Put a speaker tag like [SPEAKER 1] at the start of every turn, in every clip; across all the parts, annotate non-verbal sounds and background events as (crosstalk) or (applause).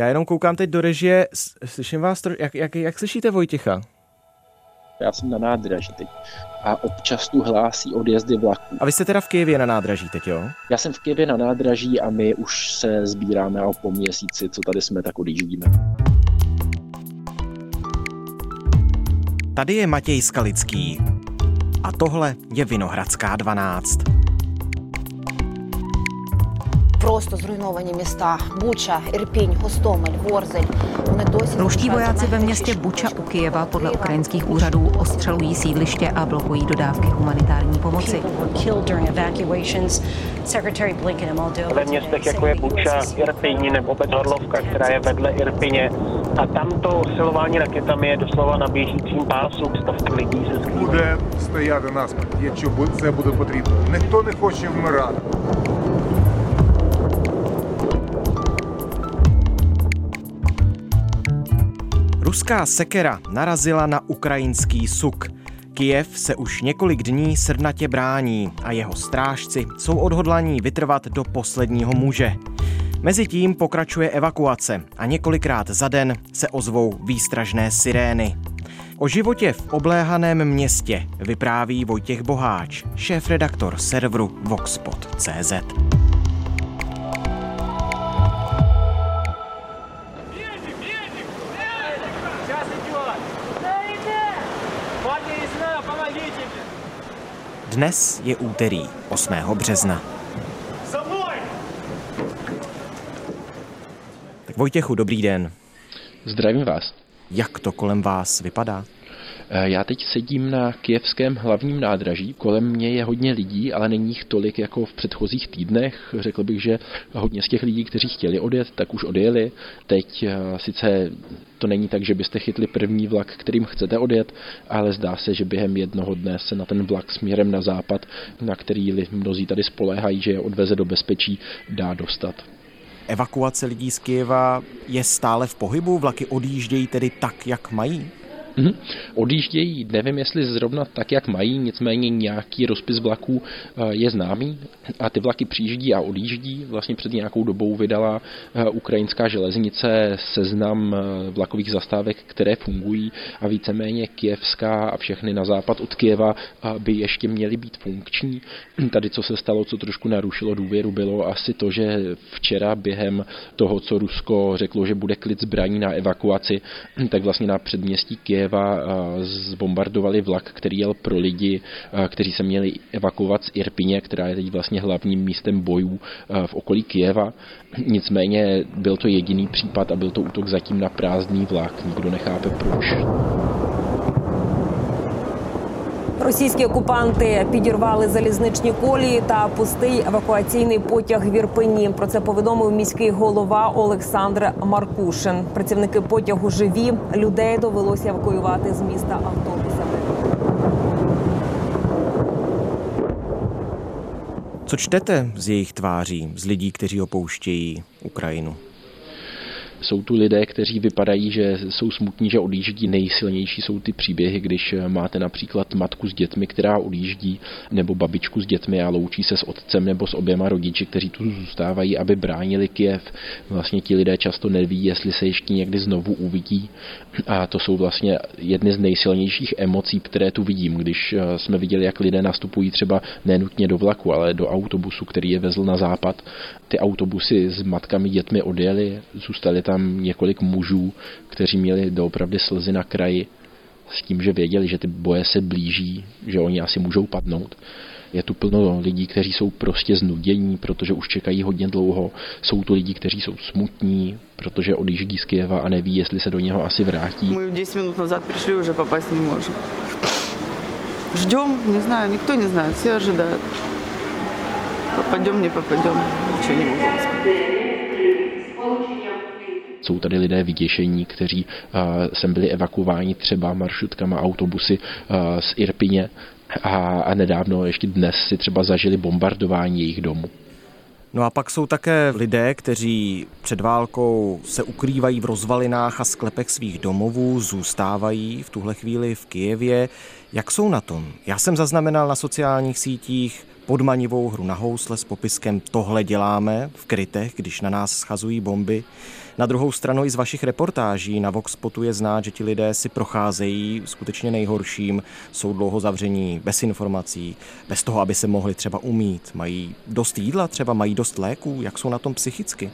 [SPEAKER 1] Já jenom koukám teď do režie, slyším vás, jak, jak, jak slyšíte Vojtěcha?
[SPEAKER 2] Já jsem na nádraží teď a občas tu hlásí odjezdy vlaků.
[SPEAKER 1] A vy jste teda v Kijevě na nádraží teď, jo?
[SPEAKER 2] Já jsem v Kijevě na nádraží a my už se sbíráme a po měsíci, co tady jsme, tak odjíždíme.
[SPEAKER 1] Tady je Matěj Skalický. A tohle je Vinohradská 12
[SPEAKER 3] просто зруйновані міста Буча, Ірпінь, Гостомель, Ворзель.
[SPEAKER 4] Вони досі Ruští vojáci ve městě Buča u Kijeva podle ukrajinských úřadů ostřelují sídliště a blokují dodávky humanitární pomoci.
[SPEAKER 5] Ve městech jako je Buča, Irpiň nebo Bedorlovka, která je vedle Irpině. A tamto silování raketami je doslova na běžícím pásu, stovky lidí se skrývají.
[SPEAKER 6] Буде стояти нас, якщо це буде потрібно. Ніхто не хоче вмирати.
[SPEAKER 1] Ruská sekera narazila na ukrajinský suk. Kijev se už několik dní srdnatě brání a jeho strážci jsou odhodlaní vytrvat do posledního muže. Mezitím pokračuje evakuace a několikrát za den se ozvou výstražné sirény. O životě v obléhaném městě vypráví Vojtěch Boháč, šéf-redaktor serveru Voxpot.cz. Dnes je úterý 8. března. Tak Vojtěchu, dobrý den.
[SPEAKER 2] Zdravím vás.
[SPEAKER 1] Jak to kolem vás vypadá?
[SPEAKER 2] Eh, já teď sedím na kijevském hlavním nádraží. Kolem mě je hodně lidí, ale není jich tolik jako v předchozích týdnech. Řekl bych, že hodně z těch lidí, kteří chtěli odjet, tak už odjeli. Teď eh, sice to není tak, že byste chytli první vlak, kterým chcete odjet, ale zdá se, že během jednoho dne se na ten vlak směrem na západ, na který mnozí tady spoléhají, že je odveze do bezpečí, dá dostat.
[SPEAKER 1] Evakuace lidí z Kyjeva je stále v pohybu? Vlaky odjíždějí tedy tak, jak mají?
[SPEAKER 2] Mm-hmm. Odjíždějí, nevím jestli zrovna tak, jak mají, nicméně nějaký rozpis vlaků eh, je známý a ty vlaky přijíždí a odjíždí. Vlastně před nějakou dobou vydala eh, ukrajinská železnice seznam eh, vlakových zastávek, které fungují a víceméně kijevská a všechny na západ od Kijeva by ještě měly být funkční. Tady, co se stalo, co trošku narušilo důvěru, bylo asi to, že včera během toho, co Rusko řeklo, že bude klid zbraní na evakuaci, tak vlastně na předměstí Kijeva Kyjeva zbombardovali vlak, který jel pro lidi, kteří se měli evakuovat z Irpině, která je teď vlastně hlavním místem bojů v okolí Kyjeva. Nicméně byl to jediný případ a byl to útok zatím na prázdný vlak. Nikdo nechápe proč.
[SPEAKER 3] Російські окупанти підірвали залізничні колії та пустий евакуаційний потяг в Ірпені. Про це повідомив міський голова Олександр Маркушин. Працівники потягу живі людей довелося евакуювати з міста автобусами.
[SPEAKER 1] Co čtete z jejich tváří, z lidí, kteří opouštějí Ukrajinu?
[SPEAKER 2] Jsou tu lidé, kteří vypadají, že jsou smutní, že odjíždí. Nejsilnější jsou ty příběhy, když máte například matku s dětmi, která odjíždí, nebo babičku s dětmi a loučí se s otcem nebo s oběma rodiči, kteří tu zůstávají, aby bránili Kiev. Vlastně ti lidé často neví, jestli se ještě někdy znovu uvidí. A to jsou vlastně jedny z nejsilnějších emocí, které tu vidím, když eh, jsme viděli, jak lidé nastupují třeba nenutně do vlaku, ale do autobusu, který je vezl na západ. Ty autobusy s matkami, dětmi odjeli, zůstali tam tam několik mužů, kteří měli doopravdy slzy na kraji s tím, že věděli, že ty boje se blíží, že oni asi můžou padnout. Je tu plno lidí, kteří jsou prostě znudění, protože už čekají hodně dlouho. Jsou tu lidi, kteří jsou smutní, protože odjíždí z Kieva a neví, jestli se do něho asi vrátí.
[SPEAKER 7] My 10 minut nazad přišli, už popast nemůžeme. Ждем, не знаю, никто не знает, все ожидают. Попадем, не попадем, ничего не могу сказать.
[SPEAKER 2] Jsou tady lidé vyděšení, kteří sem byli evakuováni třeba maršrutkama autobusy z Irpině a, a nedávno ještě dnes si třeba zažili bombardování jejich domů.
[SPEAKER 1] No a pak jsou také lidé, kteří před válkou se ukrývají v rozvalinách a sklepech svých domovů, zůstávají v tuhle chvíli v Kijevě. Jak jsou na tom? Já jsem zaznamenal na sociálních sítích podmanivou hru na housle s popiskem tohle děláme v krytech, když na nás schazují bomby. Na druhou stranu i z vašich reportáží na Voxpotu je znát, že ti lidé si procházejí skutečně nejhorším, jsou dlouho zavření, bez informací, bez toho, aby se mohli třeba umít. Mají dost jídla, třeba mají dost léků, jak jsou na tom psychicky?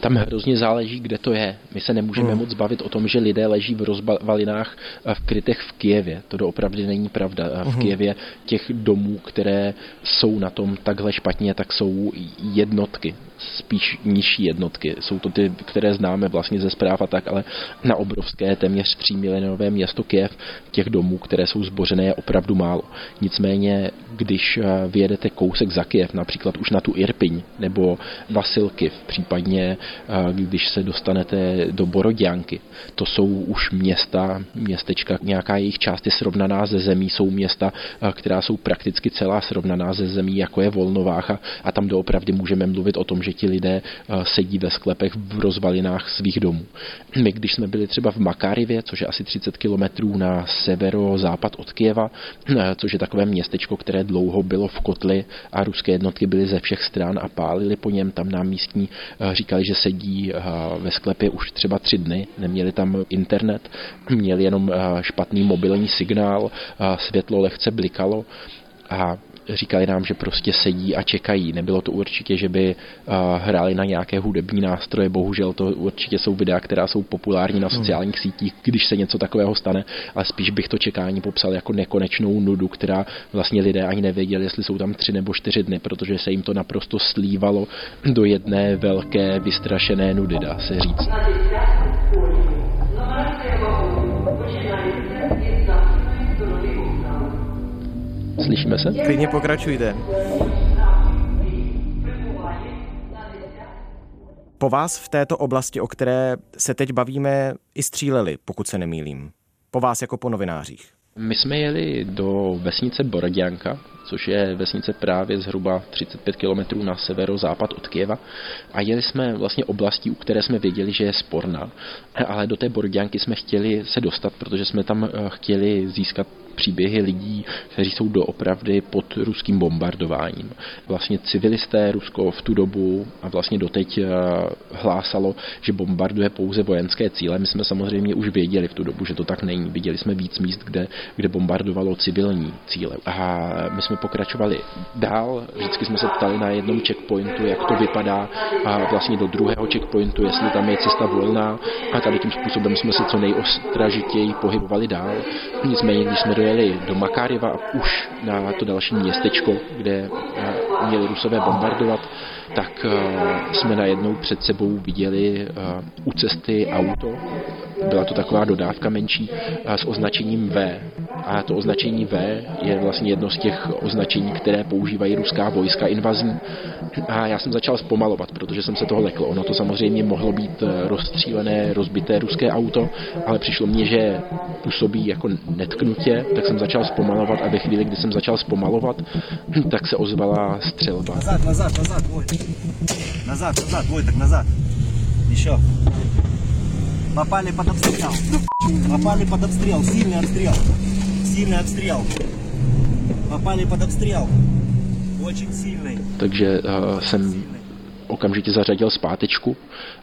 [SPEAKER 2] tam hrozně záleží, kde to je. My se nemůžeme hmm. moc bavit o tom, že lidé leží v rozvalinách v krytech v Kijevě. To doopravdy není pravda. V hmm. Kijevě těch domů, které jsou na tom takhle špatně, tak jsou jednotky spíš nižší jednotky. Jsou to ty, které známe vlastně ze zpráv a tak, ale na obrovské téměř 3 milionové město Kiev těch domů, které jsou zbořené, je opravdu málo. Nicméně, když eh, vyjedete kousek za Kiev, například už na tu Irpiň nebo Vasilkiv, případně eh, když se dostanete do Borodianky, to jsou už města, městečka, nějaká jejich část je srovnaná ze zemí, jsou města, eh, která jsou prakticky celá srovnaná ze zemí, jako je Volnovácha a tam doopravdy můžeme mluvit o tom, že ti lidé eh, sedí ve sklepech v rozvalinách svých domů. (clears throat) My, když jsme byli třeba v Makarivě, což je asi 30 kilometrů na severo-západ od Kieva, (clears throat) eh, což je takové městečko, které dlouho bylo v kotli a ruské jednotky byly ze všech stran a pálili po něm. Tam nám místní eh, říkali, že sedí ve sklepě už třeba tři dny, neměli tam internet, měli jenom špatný mobilní signál, světlo lehce blikalo a říkali nám, že prostě sedí a čekají. Nebylo to určitě, že by uh, hráli na nějaké hudební nástroje, bohužel to určitě jsou videa, která jsou populární na hmm. sociálních sítích, když se něco takového stane, ale spíš bych to čekání popsal jako nekonečnou nudu, která vlastně lidé ani nevěděli, jestli jsou tam tři nebo čtyři dny, protože se jim to naprosto slívalo do jedné velké vystrašené nudy, dá se říct. Slyšíme se?
[SPEAKER 1] Klidně pokračujte. Po vás v této oblasti, o které se teď bavíme, i stříleli, pokud se nemýlím. Po vás jako po novinářích.
[SPEAKER 2] My jsme jeli do vesnice Borodianka, což je vesnice právě zhruba 35 km na severozápad od Kieva a jeli jsme vlastně oblastí, u které jsme věděli, že je sporná, ale do té Borodianky jsme chtěli se dostat, protože jsme tam eh, chtěli získat příběhy lidí, kteří jsou doopravdy pod ruským bombardováním. Vlastně civilisté Rusko v tu dobu a vlastně doteď eh, hlásalo, že bombarduje pouze vojenské cíle. My jsme samozřejmě už věděli v tu dobu, že to tak není. Viděli jsme víc míst, kde, kde bombardovalo civilní cíle. A my jsme pokračovali dál. Vždycky jsme se ptali na jednom checkpointu, jak to vypadá a vlastně do druhého checkpointu, jestli tam je cesta volná a tady tím způsobem jsme se co nejostražitěji pohybovali dál. Nicméně, když jsme dojeli do Makáriva a už na to další městečko, kde měli Rusové bombardovat, tak eh, jsme najednou před sebou viděli eh, u cesty auto. Byla to taková dodávka menší s označením V. A to označení V je vlastně jedno z těch označení, které používají ruská vojska invazní. A já jsem začal zpomalovat, protože jsem se toho lekl. Ono to samozřejmě mohlo být rozstřílené, rozbité ruské auto, ale přišlo mně, že působí jako netknutě, tak jsem začal zpomalovat a ve chvíli, kdy jsem začal zpomalovat, (clears throat) tak se ozvala střelba.
[SPEAKER 8] Nazad, nazad, nazad, Voj. Назад, назад, Вой, tak назад. Еще. Попали под обстрел. Попали под обстрел. Сильный обстрел. Сильный обстрел. Попали под обстрел. Очень сильный.
[SPEAKER 2] Takže uh, jsem okamžitě zařadil zpátečku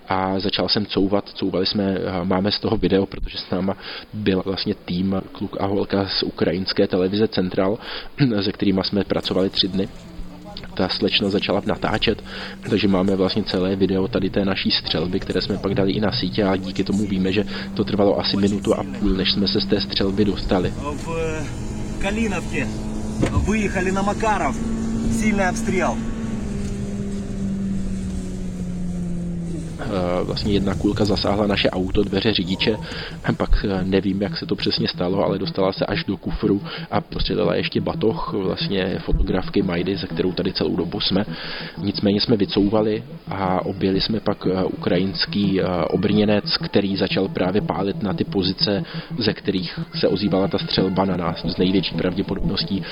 [SPEAKER 2] a začal jsem couvat. Couvali jsme, máme z toho video, protože s náma byl vlastně tým kluk a holka z ukrajinské televize Central, (clears throat) se kterými jsme pracovali tři dny ta slečna začala natáčet, takže máme vlastně celé video tady té naší střelby, které jsme pak dali i na sítě a díky tomu víme, že to trvalo asi minutu a půl, než jsme se z té střelby dostali.
[SPEAKER 8] V Kalinovce vyjechali na Makarov, silný obstřel.
[SPEAKER 2] Vlastně jedna kulka zasáhla naše auto, dveře řidiče, pak eh, nevím, jak se to přesně stalo, ale dostala se až do kufru a prostředila ještě batoh vlastně fotografky Majdy, ze kterou tady celou dobu jsme. Nicméně jsme vycouvali a objeli jsme pak eh, ukrajinský obrněnec, který začal právě pálit na ty pozice, ze kterých se ozývala ta střelba na nás s největší pravděpodobností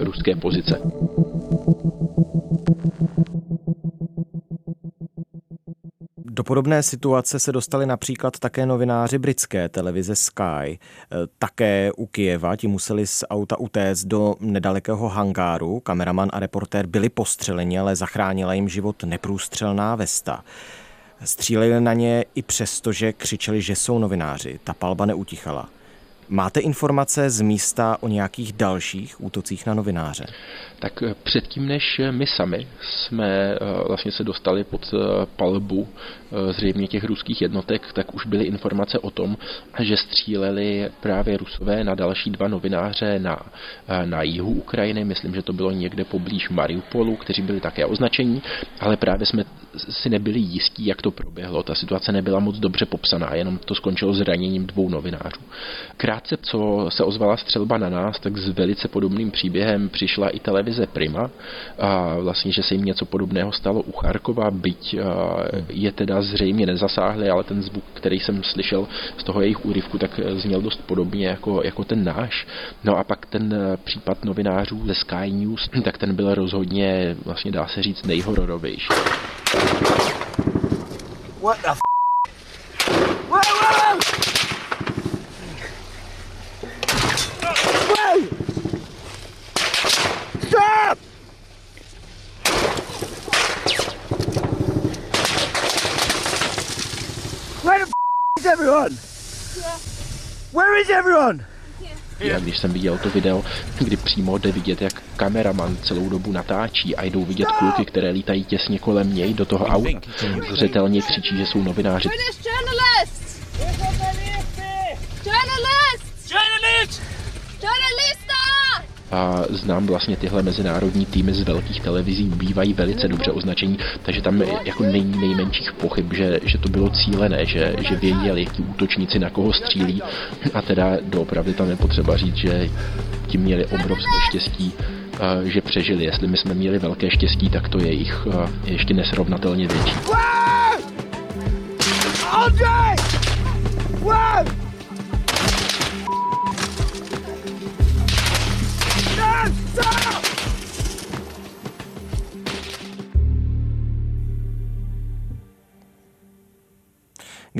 [SPEAKER 2] ruské pozice.
[SPEAKER 1] Podobné situace se dostali například také novináři britské televize Sky. E, také u Kijeva ti museli z auta utéct do nedalekého hangáru. Kameraman a reportér byli postřeleni, ale zachránila jim život neprůstřelná vesta. Stříleli na ně i přesto, že křičeli, že jsou novináři. Ta palba neutichala. Máte informace z místa o nějakých dalších útocích na novináře?
[SPEAKER 2] Tak eh, předtím, než eh, my sami jsme eh, vlastně se dostali pod palbu zřejmě těch ruských jednotek, tak už byly informace o tom, že stříleli právě rusové na další dva novináře na, na jihu Ukrajiny. Myslím, že to bylo někde poblíž Mariupolu, kteří byli také označení, ale právě jsme si nebyli jistí, jak to proběhlo. Ta situace nebyla moc dobře popsaná, jenom to skončilo zraněním dvou novinářů. Krátce, co se ozvala střelba na nás, tak s velice podobným příběhem přišla i televize Prima. A vlastně, že se jim něco podobného stalo u Charkova, byť je teda zřejmě nezasáhli, ale ten zvuk, který jsem slyšel z toho jejich úryvku, tak zněl dost podobně jako, jako ten náš. No a pak ten případ novinářů ze Sky News, (clears throat) tak ten byl rozhodně, vlastně dá se říct, nejhororovější. What the f- Whoa, whoa, whoa! Stop! Where the f- everyone? Where is everyone? Já když jsem viděl to video, kdy přímo jde vidět, jak kameraman celou dobu natáčí a jdou vidět kluky, které lítají těsně kolem něj do toho auta. Zřetelně křičí, že jsou novináři. A znám vlastně tyhle mezinárodní týmy z velkých televizí, bývají velice dobře označení, takže tam jako není nejmenších pochyb, že, že to bylo cílené, že, že věděli, jaký útočníci na koho střílí a teda doopravdy tam je potřeba říct, že tím měli obrovské štěstí, že přežili. Jestli my jsme měli velké štěstí, tak to je jich ještě nesrovnatelně větší. Andrej!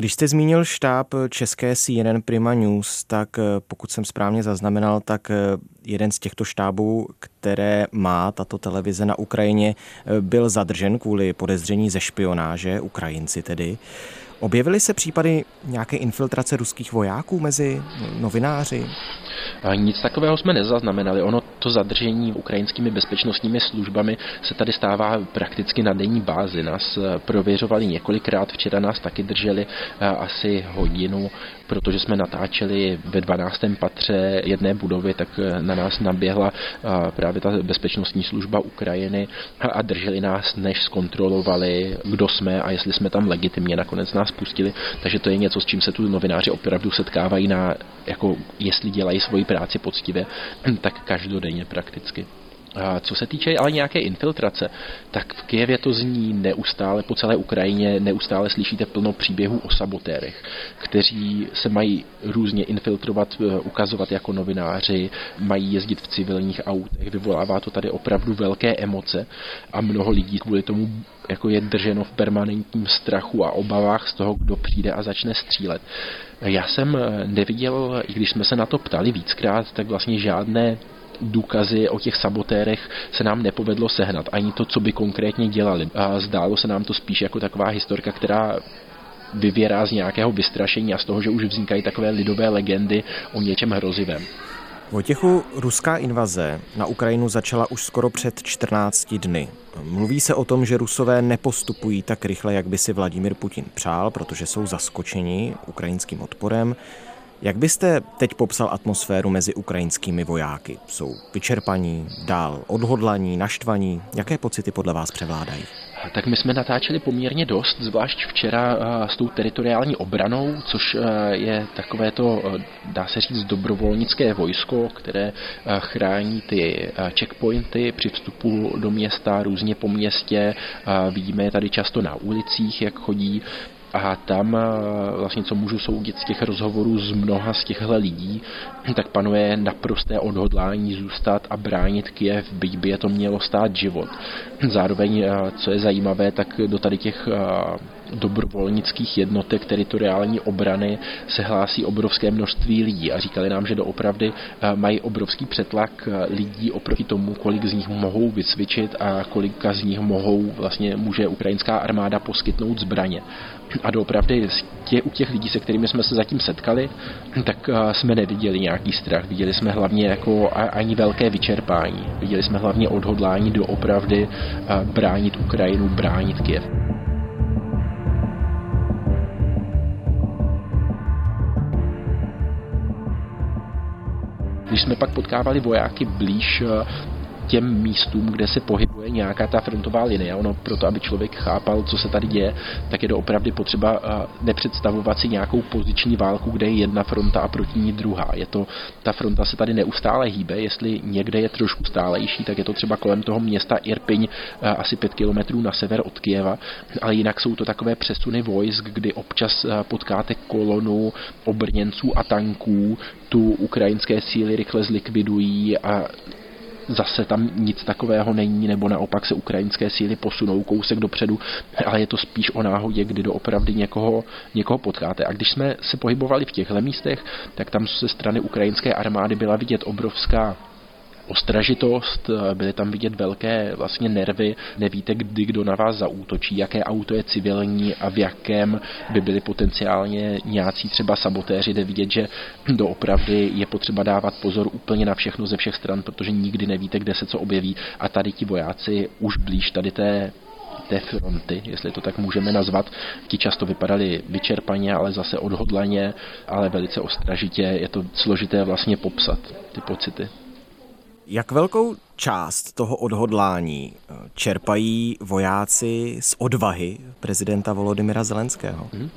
[SPEAKER 1] Když jste zmínil štáb české CNN Prima News, tak eh, pokud jsem správně zaznamenal, tak eh, jeden z těchto štábů, které má tato televize na Ukrajině, eh, byl zadržen kvůli podezření ze špionáže, Ukrajinci tedy. Objevily se případy nějaké infiltrace ruských vojáků mezi novináři?
[SPEAKER 2] Nic takového jsme nezaznamenali. Ono to zadržení ukrajinskými bezpečnostními službami se tady stává prakticky na denní bázi. Nás eh, prověřovali několikrát, včera nás taky drželi eh, asi hodinu, protože jsme natáčeli ve 12. patře jedné budovy, tak na nás naběhla právě ta bezpečnostní služba Ukrajiny a drželi nás, než zkontrolovali, kdo jsme a jestli jsme tam legitimně. Nakonec nás pustili, takže to je něco, s čím se tu novináři opravdu setkávají na, jako jestli dělají svoji práci poctivě, tak každodenně prakticky. Co se týče ale nějaké infiltrace, tak v Kijevě to zní neustále, po celé Ukrajině neustále slyšíte plno příběhů o sabotérech, kteří se mají různě infiltrovat, eh, ukazovat jako novináři, mají jezdit v civilních autech, vyvolává to tady opravdu velké emoce a mnoho lidí kvůli tomu jako je drženo v permanentním strachu a obavách z toho, kdo přijde a začne střílet. Já jsem eh, neviděl, i když jsme se na to ptali víckrát, tak vlastně žádné důkazy o těch sabotérech se nám nepovedlo sehnat. Ani to, co by konkrétně dělali. A zdálo se nám to spíš jako taková historka, která vyvěrá z nějakého vystrašení a z toho, že už vznikají takové lidové legendy o něčem hrozivém.
[SPEAKER 1] Vojtěchu, ruská invaze na Ukrajinu začala už skoro před 14 dny. Mluví se o tom, že Rusové nepostupují tak rychle, jak by si Vladimir Putin přál, protože jsou zaskočeni ukrajinským odporem. Jak byste teď popsal atmosféru mezi ukrajinskými vojáky? Jsou vyčerpaní, dál odhodlaní, naštvaní? Jaké pocity podle vás převládají?
[SPEAKER 2] Tak my jsme natáčeli poměrně dost, zvlášť včera s tou teritoriální obranou, což je takové to, dá se říct, dobrovolnické vojsko, které chrání ty checkpointy při vstupu do města, různě po městě. Vidíme je tady často na ulicích, jak chodí a tam vlastně, co můžu soudit z těch rozhovorů z mnoha z těchto lidí, (clears throat) tak panuje naprosté odhodlání zůstat a bránit Kiev, byť by je to mělo stát život. (clears throat) Zároveň, co je zajímavé, tak do tady těch dobrovolnických jednotek teritoriální obrany se hlásí obrovské množství lidí a říkali nám, že doopravdy mají obrovský přetlak lidí oproti tomu, kolik z nich mohou vycvičit a kolika z nich mohou vlastně může ukrajinská armáda poskytnout zbraně. A doopravdy tě, u těch lidí, se kterými jsme se zatím setkali, tak jsme neviděli nějaký strach. Viděli jsme hlavně jako ani velké vyčerpání. Viděli jsme hlavně odhodlání doopravdy bránit Ukrajinu, bránit Kiev. Když jsme pak potkávali vojáky blíž těm místům, kde se pohybuje nějaká ta frontová linie. Ono proto, aby člověk chápal, co se tady děje, tak je to opravdu potřeba nepředstavovat si nějakou poziční válku, kde je jedna fronta a proti ní druhá. Je to, ta fronta se tady neustále hýbe, jestli někde je trošku stálejší, tak je to třeba kolem toho města Irpiň, asi pět kilometrů na sever od Kijeva, ale jinak jsou to takové přesuny vojsk, kdy občas potkáte kolonu obrněnců a tanků, tu ukrajinské síly rychle zlikvidují a zase tam nic takového není, nebo naopak se ukrajinské síly posunou kousek dopředu, ale je to spíš o náhodě, kdy doopravdy někoho, někoho potkáte. A když jsme se pohybovali v těchto místech, tak tam ze strany ukrajinské armády byla vidět obrovská ostražitost, byly tam vidět velké vlastně nervy, nevíte, kdy kdo na vás zaútočí, jaké auto je civilní a v jakém by byli potenciálně nějací třeba sabotéři, jde vidět, že doopravdy je potřeba dávat pozor úplně na všechno ze všech stran, protože nikdy nevíte, kde se co objeví a tady ti vojáci už blíž tady té té fronty, jestli to tak můžeme nazvat. Ti často vypadali vyčerpaně, ale zase odhodlaně, ale velice ostražitě. Je to složité vlastně popsat, ty pocity.
[SPEAKER 1] Jak velkou část toho odhodlání eh, čerpají vojáci z odvahy prezidenta Volodymyra Zelenského? Hmm.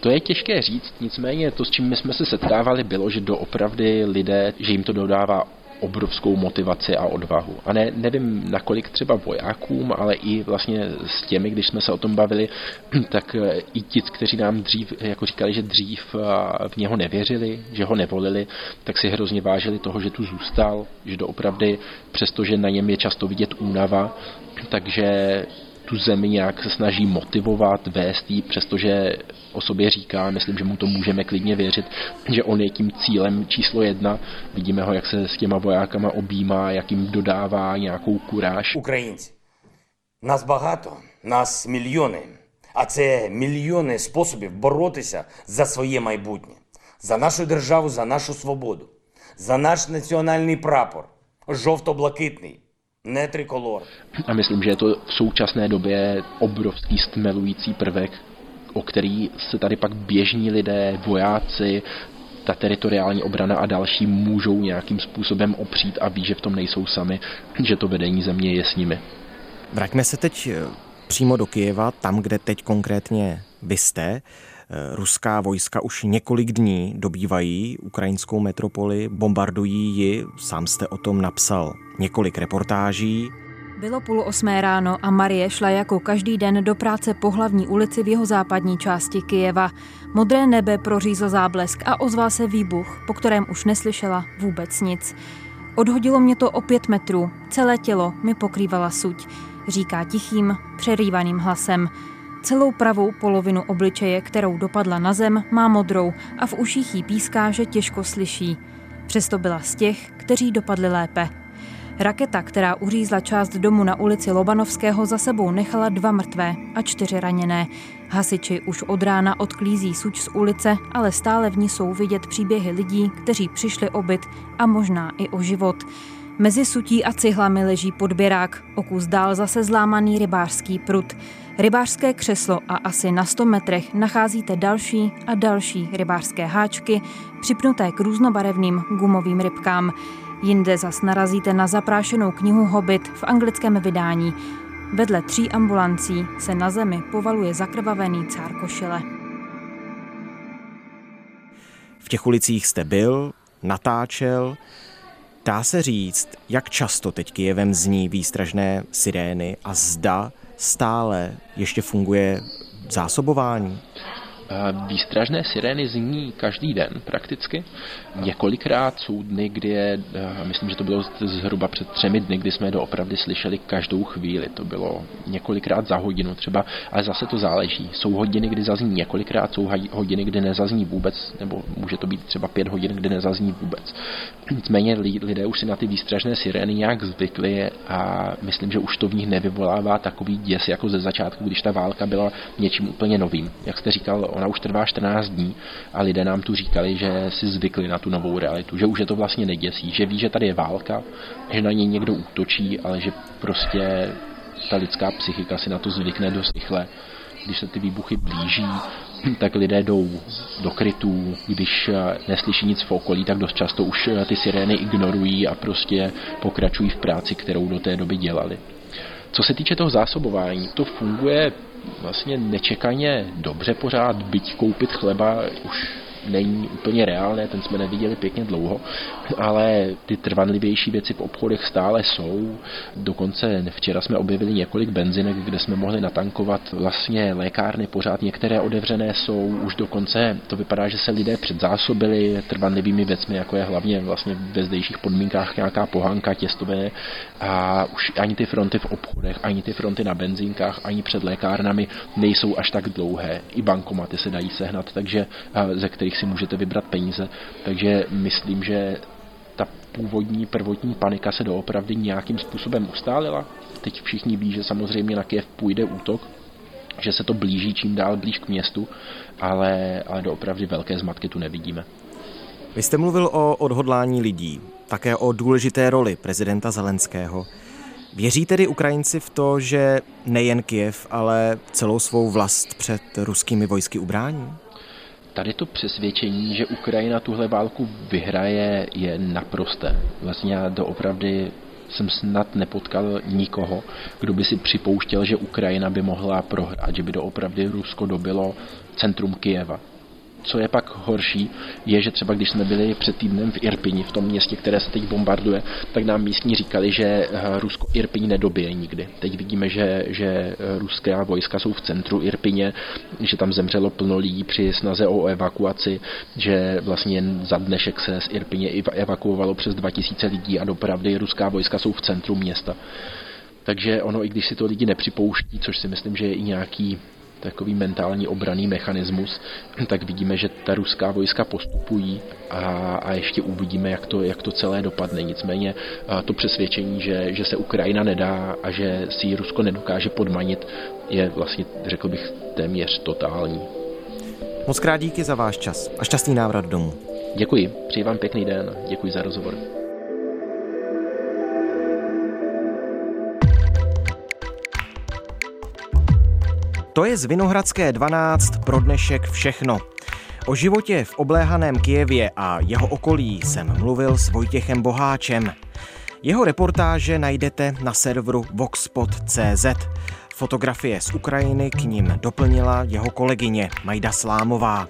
[SPEAKER 2] To je těžké říct, nicméně to, s čím my jsme se setkávali, bylo, že doopravdy lidé, že jim to dodává obrovskou motivaci a odvahu. A ne, nevím, nakolik třeba vojákům, ale i vlastně s těmi, když jsme se o tom bavili, (clears throat) tak eh, i ti, kteří nám dřív, jako říkali, že dřív eh, v něho nevěřili, že ho nevolili, tak si hrozně vážili toho, že tu zůstal, že doopravdy, přestože na něm je často vidět únava, takže tu zemi nějak se snaží motivovat, vést jí, přestože o sobě říká, myslím, že mu to můžeme klidně věřit, že on je tím cílem číslo jedna. Vidíme ho, jak se s těma vojákama objímá, jak jim dodává nějakou kuráž.
[SPEAKER 9] Українці, нас багато, нас мільйони, а це мільйони способів боротися за своє майбутнє, за нашу державу, за нашу свободу, за наш національний прапор, жовто-блакитний, ne trikolor.
[SPEAKER 2] A myslím, že je to v současné době obrovský stmelující prvek, o který se tady pak běžní lidé, vojáci, ta teritoriální obrana a další můžou nějakým způsobem opřít a ví, že v tom nejsou sami, že to vedení země je s nimi.
[SPEAKER 1] Vraťme se teď eh, přímo do Kijeva, tam, kde teď konkrétně vy jste. Ruská vojska už několik dní dobývají ukrajinskou metropoli, bombardují ji, sám jste o tom napsal několik reportáží.
[SPEAKER 4] Bylo půl osmé ráno a Marie šla jako každý den do práce po hlavní ulici v jeho západní části Kijeva. Modré nebe prořízl záblesk a ozval se výbuch, po kterém už neslyšela vůbec nic. Odhodilo mě to o pět metrů, celé tělo mi pokrývala suť, říká tichým, přerývaným hlasem. Celou pravou polovinu obličeje, kterou dopadla na zem, má modrou a v uších jí píská, že těžko slyší. Přesto byla z těch, kteří dopadli lépe. Raketa, která uřízla část domu na ulici Lobanovského, za sebou nechala dva mrtvé a čtyři raněné. Hasiči už od rána odklízí suč z ulice, ale stále v ní jsou vidět příběhy lidí, kteří přišli o byt a možná i o život. Mezi sutí a cihlami leží podběrák, o kus dál zase zlámaný rybářský prut. Rybářské křeslo a asi na 100 metrech nacházíte další a další rybářské háčky, připnuté k různobarevným gumovým rybkám. Jinde zas narazíte na zaprášenou knihu Hobbit v anglickém vydání. Vedle tří ambulancí se na zemi povaluje zakrvavený cár košile.
[SPEAKER 1] V těch ulicích jste byl, natáčel. Dá se říct, jak často teď Kijevem zní výstražné sirény a zda stále ještě funguje zásobování?
[SPEAKER 2] Výstražné sirény zní každý den prakticky. Několikrát jsou dny, kdy je, myslím, že to bylo zhruba před třemi dny, kdy jsme doopravdy slyšeli každou chvíli. To bylo několikrát za hodinu třeba, ale zase to záleží. Jsou hodiny, kdy zazní několikrát, jsou hodiny, kdy nezazní vůbec, nebo může to být třeba pět hodin, kdy nezazní vůbec. Nicméně lidé už si na ty výstražné sirény nějak zvykli a myslím, že už to v nich nevyvolává takový děs jako ze začátku, když ta válka byla něčím úplně novým. Jak jste říkal, ona už trvá 14 dní a lidé nám tu říkali, že si zvykli na tu novou realitu, že už je to vlastně neděsí, že ví, že tady je válka, že na něj někdo útočí, ale že prostě ta lidská psychika si na to zvykne dost rychle. Když se ty výbuchy blíží, tak lidé jdou do krytů, když neslyší nic v okolí, tak dost často už ty sirény ignorují a prostě pokračují v práci, kterou do té doby dělali. Co se týče toho zásobování, to funguje vlastně nečekaně dobře pořád, byť koupit chleba už není úplně reálné, ten jsme neviděli pěkně dlouho, ale ty trvanlivější věci v obchodech stále jsou. Dokonce včera jsme objevili několik benzinek, kde jsme mohli natankovat vlastně lékárny, pořád některé otevřené jsou, už dokonce to vypadá, že se lidé předzásobili trvanlivými věcmi, jako je hlavně vlastně ve zdejších podmínkách nějaká pohanka, těstové a už ani ty fronty v obchodech, ani ty fronty na benzínkách, ani před lékárnami nejsou až tak dlouhé. I bankomaty se dají sehnat, takže ze kterých kterých si můžete vybrat peníze. Takže myslím, že ta původní prvotní panika se doopravdy nějakým způsobem ustálila. Teď všichni ví, že samozřejmě na Kiev půjde útok, že se to blíží čím dál blíž k městu, ale, ale doopravdy velké zmatky tu nevidíme.
[SPEAKER 1] Vy jste mluvil o odhodlání lidí, také o důležité roli prezidenta Zelenského. Věří tedy Ukrajinci v to, že nejen Kiev, ale celou svou vlast před ruskými vojsky ubrání?
[SPEAKER 2] Tady to přesvědčení, že Ukrajina tuhle válku vyhraje, je naprosté. Vlastně já doopravdy jsem snad nepotkal nikoho, kdo by si připouštěl, že Ukrajina by mohla prohrát, že by doopravdy Rusko dobilo centrum Kijeva co je pak horší, je, že třeba když jsme byli před týdnem v Irpini, v tom městě, které se teď bombarduje, tak nám místní říkali, že eh, Rusko Irpiň nedobije nikdy. Teď vidíme, že, že eh, ruské vojska jsou v centru Irpině, že tam zemřelo plno lidí při snaze o evakuaci, že vlastně za dnešek se z Irpině evakuovalo přes 2000 lidí a dopravdy ruská vojska jsou v centru města. Takže ono, i když si to lidi nepřipouští, což si myslím, že je i nějaký takový mentální obraný mechanismus, tak vidíme, že ta ruská vojska postupují a, a ještě uvidíme, jak to, jak to celé dopadne. Nicméně to přesvědčení, že, že se Ukrajina nedá a že si ji Rusko nedokáže podmanit, je vlastně, řekl bych, téměř totální.
[SPEAKER 1] Moc krát díky za váš čas a šťastný návrat domů.
[SPEAKER 2] Děkuji, přeji vám pěkný den, děkuji za rozhovor.
[SPEAKER 1] To je z Vinohradské 12 pro dnešek všechno. O životě v obléhaném Kijevě a jeho okolí jsem mluvil s Vojtěchem Boháčem. Jeho reportáže najdete na serveru voxpot.cz. Fotografie z Ukrajiny k ním doplnila jeho kolegyně Majda Slámová.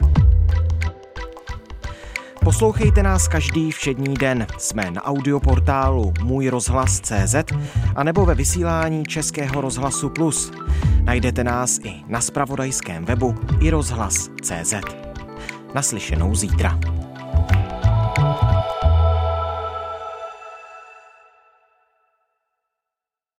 [SPEAKER 1] Poslouchejte nás každý všední den. Jsme na audioportálu Můj rozhlas CZ a nebo ve vysílání Českého rozhlasu Plus. Najdete nás i na spravodajském webu i rozhlas CZ. Naslyšenou zítra.